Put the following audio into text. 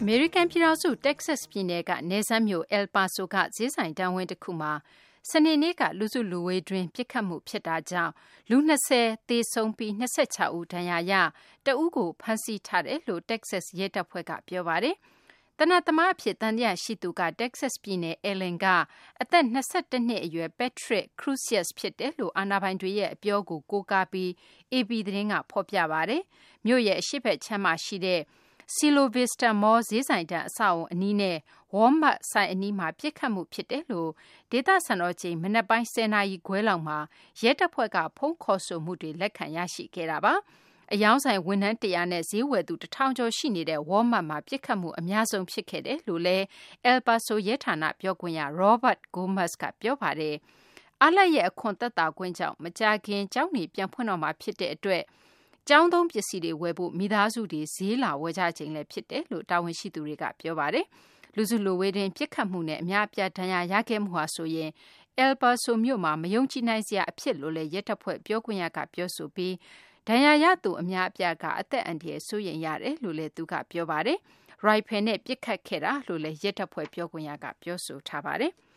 အမေရိကန်ပြည်ထောင်စု တက္ကဆက်ပြည်နယ်က နယ်စပ်မြို့ El Paso က ဈေးဆိုင်တန်းဝင်းတခုမှာ စနေနေ့က လူစုလူဝေးတွင်း ပစ်ခတ်မှု ဖြစ်တာကြောင့် လူ ၂၀ သေဆုံးပြီး ၂၆ ဦး ဒဏ်ရာရပြီးတဦးကို ဖမ်းဆီးထားတယ်လို့ တက္ကဆက်ရဲတပ်ဖွဲ့က ပြောပါတယ်။သေနတ်သမားအဖြစ် သံသယရှိသူက တက္ကဆက်ပြည်နယ် Allen က အသက် ၂၁ နှစ်အရွယ် Patrick Crusius ဖြစ်တယ်လို့ အာဏာပိုင်တွေရဲ့ အပြောကို ကိုးကားပြီး AP သတင်းက ဖော်ပြပါတယ်။မြို့ရဲ့ အရှေ့ဘက်ခြမ်းမှာရှိတဲ့ Cielo Vista Mall ဈေးဆိုင်တန်းအဆောက်အအုံအနီးနဲ့ Walmart ဆိုင်အနီးမှာ ပစ်ခတ်မှုဖြစ်တယ်လို့ ဒေသစံတော်ချိန် မနက်ပိုင်း ၁၀ နာရီခွဲလောက်မှာ ရဲတပ်ဖွဲ့က ဖုန်းခေါ်ဆိုမှုတွေ လက်ခံရရှိခဲ့တာပါ။အရောင်းဆိုင် ဝန်ထမ်း ၁၀၀ နဲ့ ဈေးဝယ်သူ ၁,၀၀၀ ကျော်ရှိနေတဲ့ Walmart မှာ ပစ်ခတ်မှု အများဆုံး ဖြစ်ခဲ့တယ်လို့လည်း El Paso ရဲဌာန ပြောခွင့်ရ Robert Gomez က ပြောပါတယ်။အားလပ်ရက် အခွန်သက်သာခွင့်ကြောင့် မကြာခင် ကျောင်းတွေ ပြန်ဖွင့်တော့မှာ ဖြစ်တဲ့အတွက် ကျောင်းသုံးပစ္စည်းတွေဝယ်ဖို့ မိသားစုတွေ ဈေးလာဝယ်ကြချိန်လည်း ဖြစ်တယ်လို့ တာဝန်ရှိသူတွေက ပြောပါတယ်။လူစုလူဝေးတွင်း ပစ်ခတ်မှုနဲ့ အများအပြား ဒဏ်ရာရခဲ့မှုဟာဆိုရင် El Paso မြို့မှာ မယုံကြည်နိုင်စရာ အဖြစ်လို့လည်း ရဲတပ်ဖွဲ့ ပြောခွင့်ရက ပြောဆိုပြီး ဒဏ်ရာရသူ အများအပြားက အသက်အန္တရာယ် စိုးရိမ်ရတယ်လို့လည်း သူက ပြောပါတယ်။ရိုင်ဖယ်နဲ့ ပစ်ခတ်ခဲ့တာလို့လည်း ရဲတပ်ဖွဲ့ ပြောခွင့်ရက ပြောဆိုထားပါတယ်။